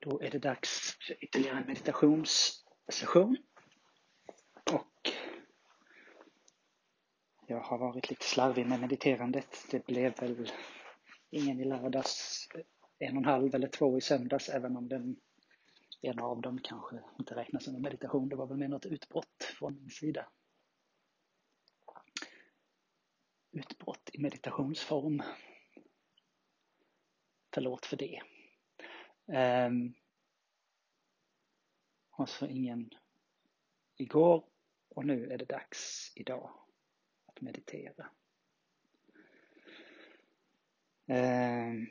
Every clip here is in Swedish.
Då är det dags för ytterligare en meditationssession. Och jag har varit lite slarvig med mediterandet. Det blev väl ingen i lördags, en och en halv eller två i söndags, även om den ena av dem kanske inte räknas som en meditation. Det var väl mer något utbrott från min sida. Utbrott i meditationsform. Förlåt för det. Um, och så ingen igår och nu är det dags idag att meditera. Um,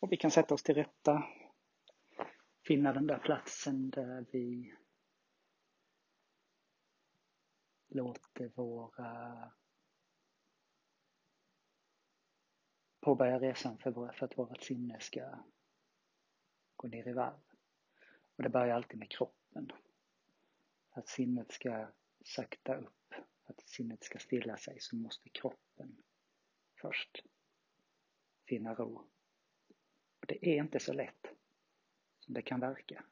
och vi kan sätta oss till rätta, finna den där platsen där vi låter våra påbörja resan för, för att vårt sinne ska gå ner i varv. Och det börjar alltid med kroppen. För att sinnet ska sakta upp, för att sinnet ska stilla sig så måste kroppen först finna ro. Och det är inte så lätt som det kan verka.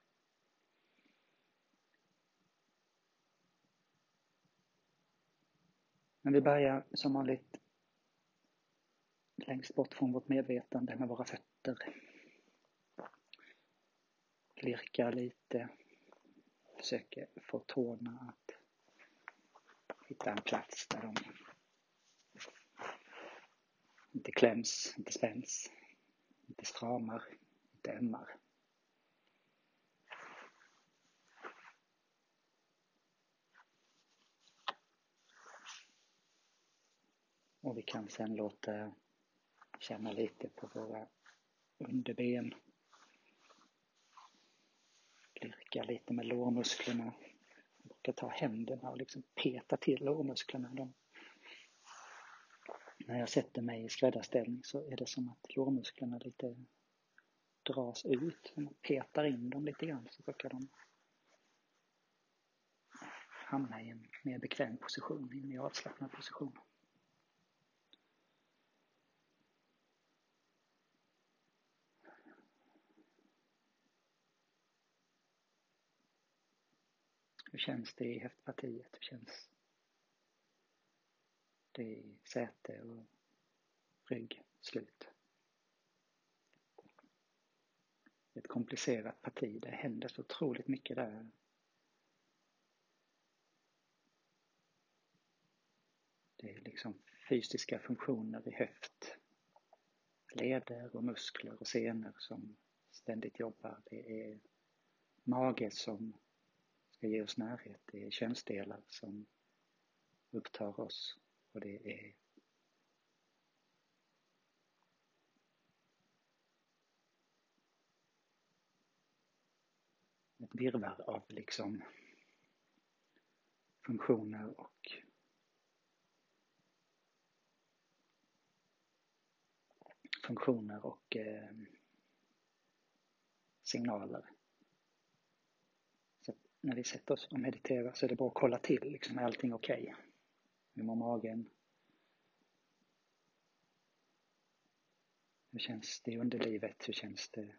Men vi börjar som vanligt längst bort från vårt medvetande med våra fötter. Lirkar lite. Försöker få tårna att hitta en plats där de inte kläms, inte spänns, inte stramar, inte ömmar. Och vi kan sen låta Känna lite på våra underben. Lirka lite med lårmusklerna. Jag brukar ta händerna och liksom peta till lårmusklerna. De, när jag sätter mig i skräddarställning så är det som att lårmusklerna lite dras ut. Om man petar in dem lite grann så brukar de hamna i en mer bekväm position, i en mer avslappnad position. Hur känns det i höftpartiet? Hur känns det i säte och rygg? Slut. Det är ett komplicerat parti. Det händer så otroligt mycket där. Det är liksom fysiska funktioner i höft, leder och muskler och senor som ständigt jobbar. Det är mage som ska ge oss närhet. Det är könsdelar som upptar oss och det är ett virvar av liksom funktioner och funktioner och eh, signaler när vi sätter oss och mediterar så är det bra att kolla till, liksom, är allting okej? Okay? Hur mår magen? Hur känns det i underlivet? Hur känns det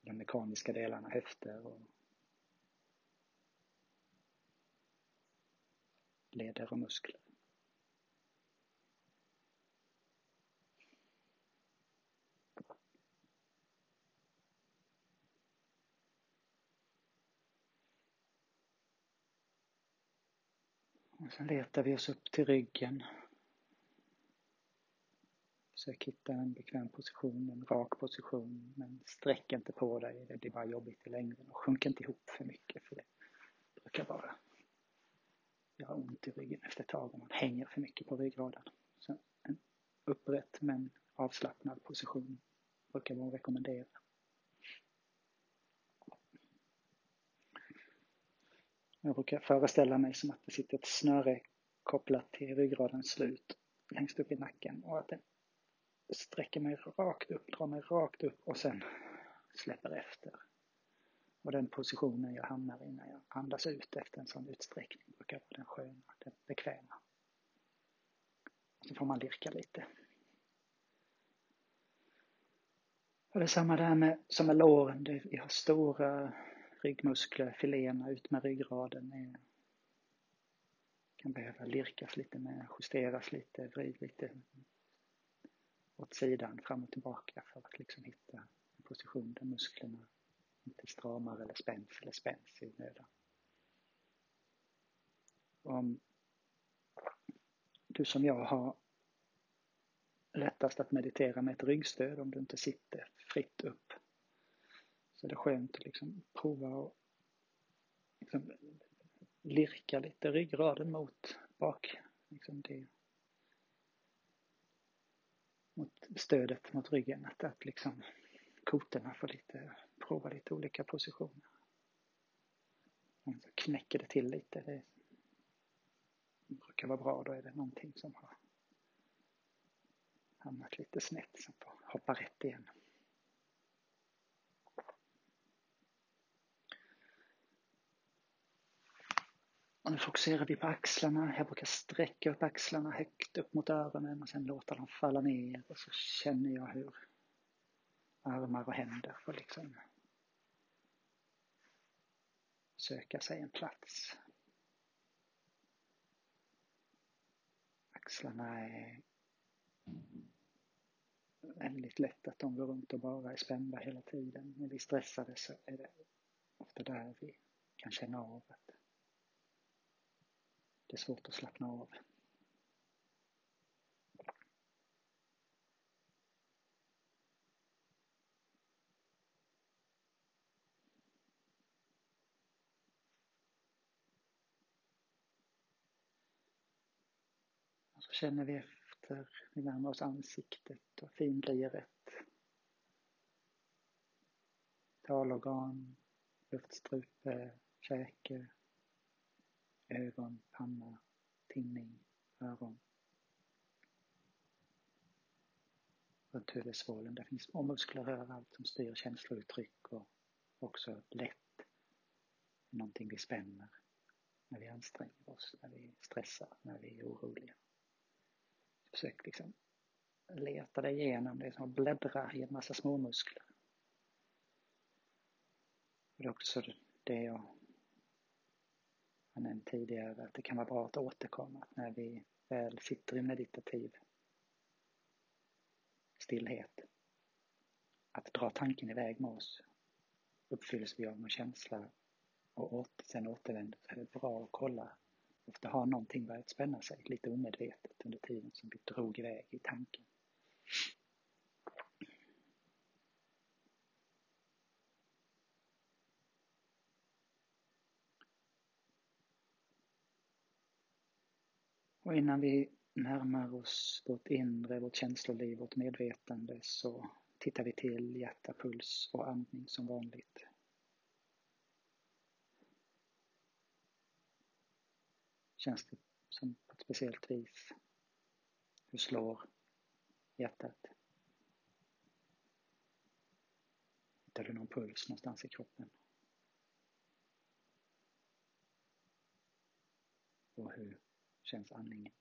de mekaniska delarna, höfter och leder och muskler? Och sen letar vi oss upp till ryggen. Försök hitta en bekväm position, en rak position. Men sträck inte på dig, det blir bara jobbigt i längden. Och sjunk inte ihop för mycket för det brukar bara göra ont i ryggen efter ett tag om man hänger för mycket på ryggraden. Så en upprätt men avslappnad position brukar man rekommendera. Jag brukar föreställa mig som att det sitter ett snöre kopplat till ryggradens slut längst upp i nacken och att det sträcker mig rakt upp, drar mig rakt upp och sen släpper efter. Och den positionen jag hamnar i när jag andas ut efter en sån utsträckning brukar vara den sköna, den bekväma. Och så får man lirka lite. Och det är samma där med, som med låren. Vi har stora ryggmuskler, filéerna ut med ryggraden. Är, kan behöva lirkas lite med, justeras lite, vrid lite åt sidan, fram och tillbaka för att liksom hitta en position där musklerna inte stramar eller spänns eller spänns i onödan. Om du som jag har lättast att meditera med ett ryggstöd om du inte sitter fritt upp. Så det är skönt att liksom prova att liksom lirka lite ryggraden mot bak. Liksom det, mot stödet mot ryggen. Att, att liksom kotorna får lite, prova lite olika positioner. Och så knäcker det till lite. Det brukar vara bra, då är det någonting som har hamnat lite snett som får hoppa rätt igen. Och nu fokuserar vi på axlarna. Jag brukar sträcka upp axlarna högt upp mot öronen och sen låta dem falla ner och så känner jag hur armar och händer får liksom söka sig en plats. Axlarna är väldigt lätt att de går runt och bara är spända hela tiden. När vi är stressade så är det ofta där vi kan känna av att det är svårt att slappna av. Och så känner vi efter, vi närmar oss ansiktet och finliret. Talorgan, luftstrupe, käke, ögon, panna, tinning, öron. Runt huvudsvålen, där finns små muskler överallt som styr känslouttryck och också lätt någonting vi spänner när vi anstränger oss, när vi stressar, när vi är oroliga. Försök liksom leta dig igenom det som att bläddra i en massa småmuskler. Det är också det jag har nämnt tidigare, att det kan vara bra att återkomma när vi väl sitter i meditativ stillhet. Att dra tanken iväg med oss. Uppfylls vi av någon känsla och sen återvänder så är det bra att kolla Ofta har någonting börjat spänna sig lite omedvetet under tiden som vi drog iväg i tanken. Och innan vi närmar oss vårt inre, vårt känsloliv, vårt medvetande så tittar vi till hjärta, puls och andning som vanligt. Känns det som på ett speciellt vis? Hur slår hjärtat? Hittar du någon puls någonstans i kroppen? Och hur känns andningen?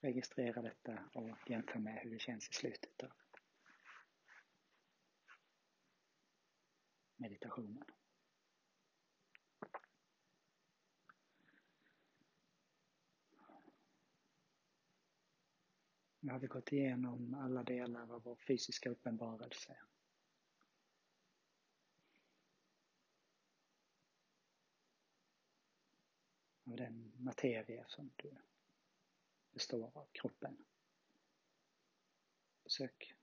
Registrera detta och jämför med hur det känns i slutet av meditationen. Nu har vi gått igenom alla delar av vår fysiska uppenbarelse. Av den materia som du består av, kroppen. Sök.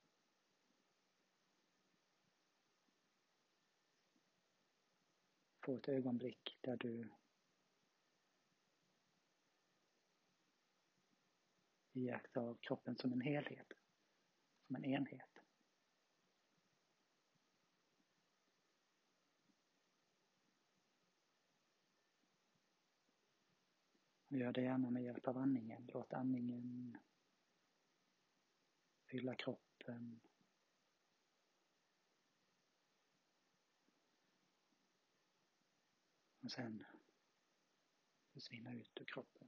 få ett ögonblick där du iakttar kroppen som en helhet, som en enhet. Och gör det gärna med hjälp av andningen. Låt andningen fylla kroppen och sen försvinna ut ur kroppen.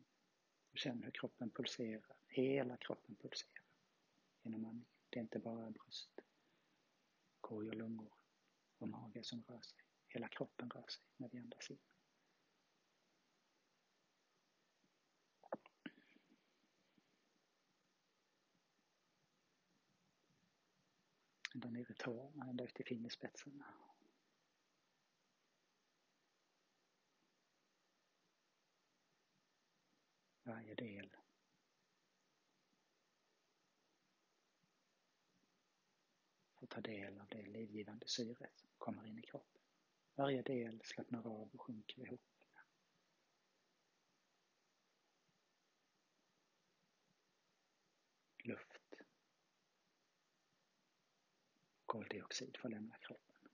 Känn hur kroppen pulserar, hela kroppen pulserar genom andningen. Det är inte bara bröst, korg och lungor och mage som rör sig. Hela kroppen rör sig när vi andas in. Ända ner i tårna, ända ut till fingerspetsarna. Varje del får ta del av det livgivande syret som kommer in i kroppen. Varje del slappnar av och sjunker ihop. Koldioxid får lämna kroppen.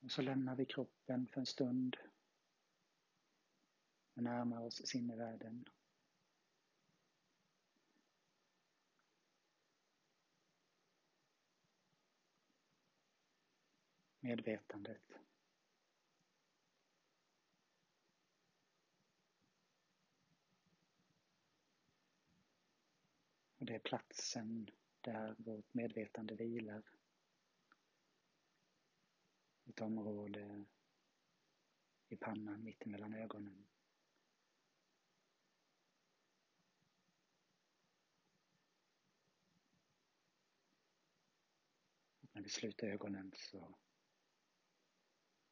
Och så lämnar vi kroppen för en stund och närmar oss sinnevärlden. Medvetandet. Och det är platsen där vårt medvetande vilar ett område i pannan mittemellan ögonen. När vi sluter ögonen så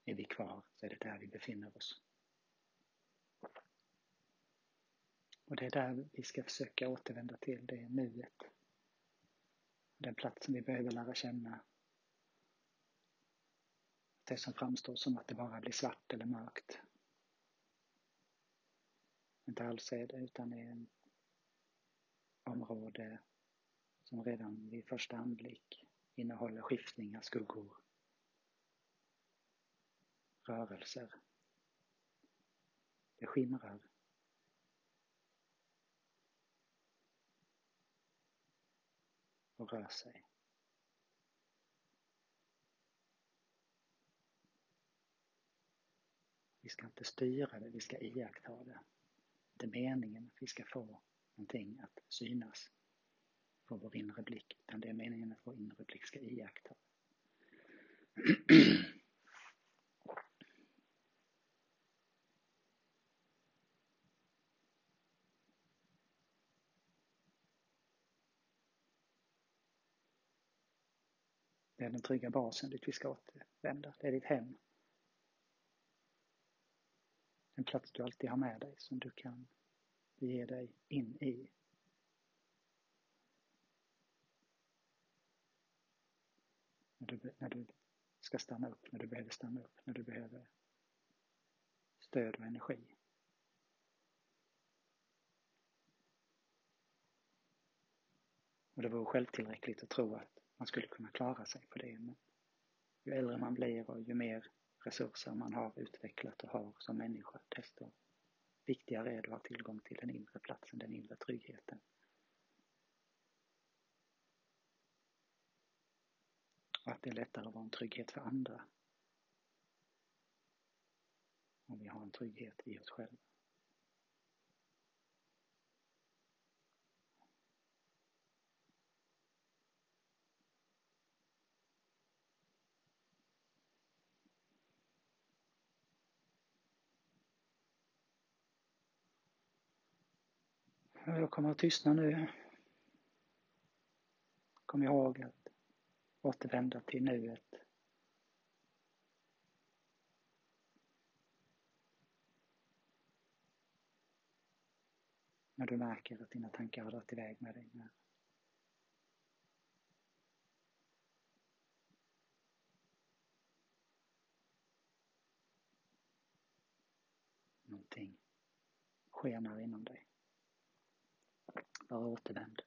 är vi kvar, så är det där vi befinner oss. Och det är där vi ska försöka återvända till, det är nuet. Den platsen vi behöver lära känna det som framstår som att det bara blir svart eller mörkt. Inte alls är det, utan det är ett område som redan vid första anblick innehåller skiftningar, skuggor, rörelser. Det skimrar. Och rör sig. Vi ska inte styra det, vi ska iaktta det. Det är meningen att vi ska få någonting att synas på vår inre blick, utan det är meningen att vår inre blick ska iaktta. Det är den trygga basen dit vi ska återvända. Det är ditt hem. En plats du alltid har med dig som du kan ge dig in i. När du, när du ska stanna upp, när du behöver stanna upp, när du behöver stöd och energi. Och det vore självtillräckligt att tro att man skulle kunna klara sig på det. Men ju äldre man blir och ju mer resurser man har utvecklat och har som människa, desto viktigare är det att ha tillgång till den inre platsen, den inre tryggheten. Och att det är lättare att vara en trygghet för andra. Om vi har en trygghet i oss själva. Jag kommer att tystna nu. Kom ihåg att återvända till nuet. När du märker att dina tankar har dragit iväg med dig. När någonting skenar inom dig. Bara återvänd.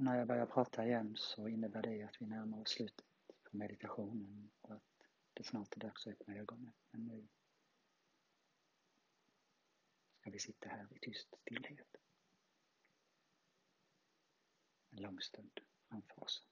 När jag börjar prata igen så innebär det att vi närmar oss slutet på meditationen och att det snart är dags att öppna ögonen. Men nu ska vi sitta här i tyst stillhet. En lång stund framför oss.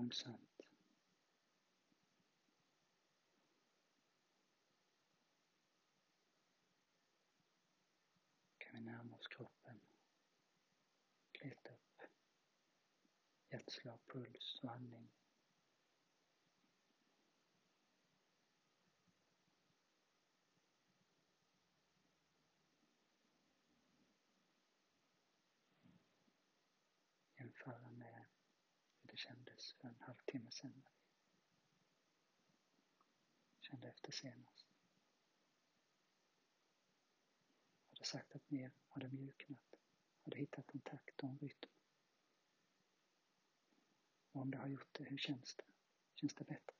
Långsamt kan vi närma oss kroppen. lite upp hjärtslag, puls och andning. Jämföra med hur det kändes för en halvtimme sedan kände efter senast. Har det saktat ner? Har det mjuknat? Har du hittat en takt och en rytm? Och om du har gjort det, hur känns det? Känns det bättre?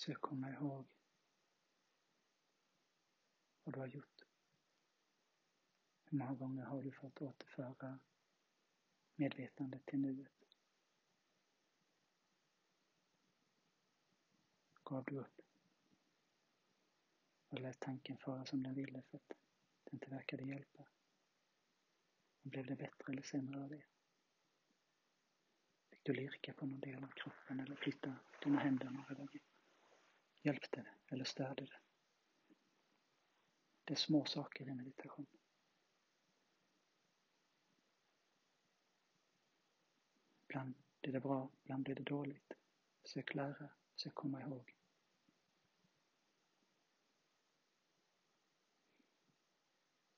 Försök komma ihåg vad du har gjort. Hur många gånger har du fått återföra medvetandet till nuet? Gav du upp? Och lät tanken fara som den ville för att det inte verkade hjälpa? Och blev det bättre eller sämre av det? Fick du lirka på någon del av kroppen eller flytta dina händer några gånger? Hjälpte det eller störde det? Det är små saker i meditation. Ibland blir det bra, ibland blir det dåligt. Försök lära, försök komma ihåg.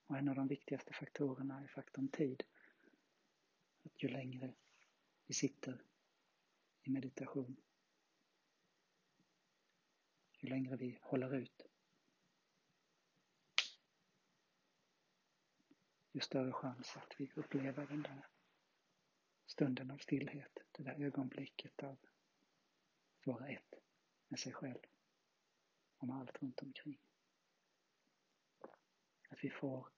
Och en av de viktigaste faktorerna är faktorn tid. Att ju längre vi sitter i meditation, ju längre vi håller ut, ju större chans att vi upplever den där stunden av stillhet, det där ögonblicket av att vara ett med sig själv och med allt runt omkring. Att vi får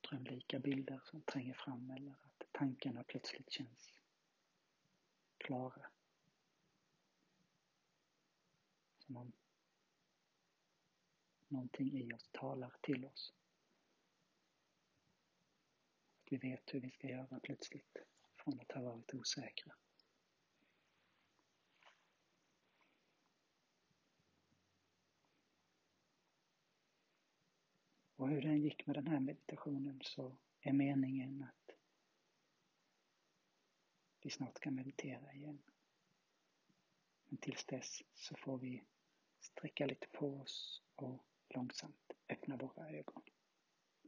drömlika bilder som tränger fram eller tankarna plötsligt känns klara. Som om någonting i oss talar till oss. Att vi vet hur vi ska göra plötsligt från att ha varit osäkra. Och hur den gick med den här meditationen så är meningen att vi snart kan meditera igen. Men tills dess så får vi sträcka lite på oss och långsamt öppna våra ögon.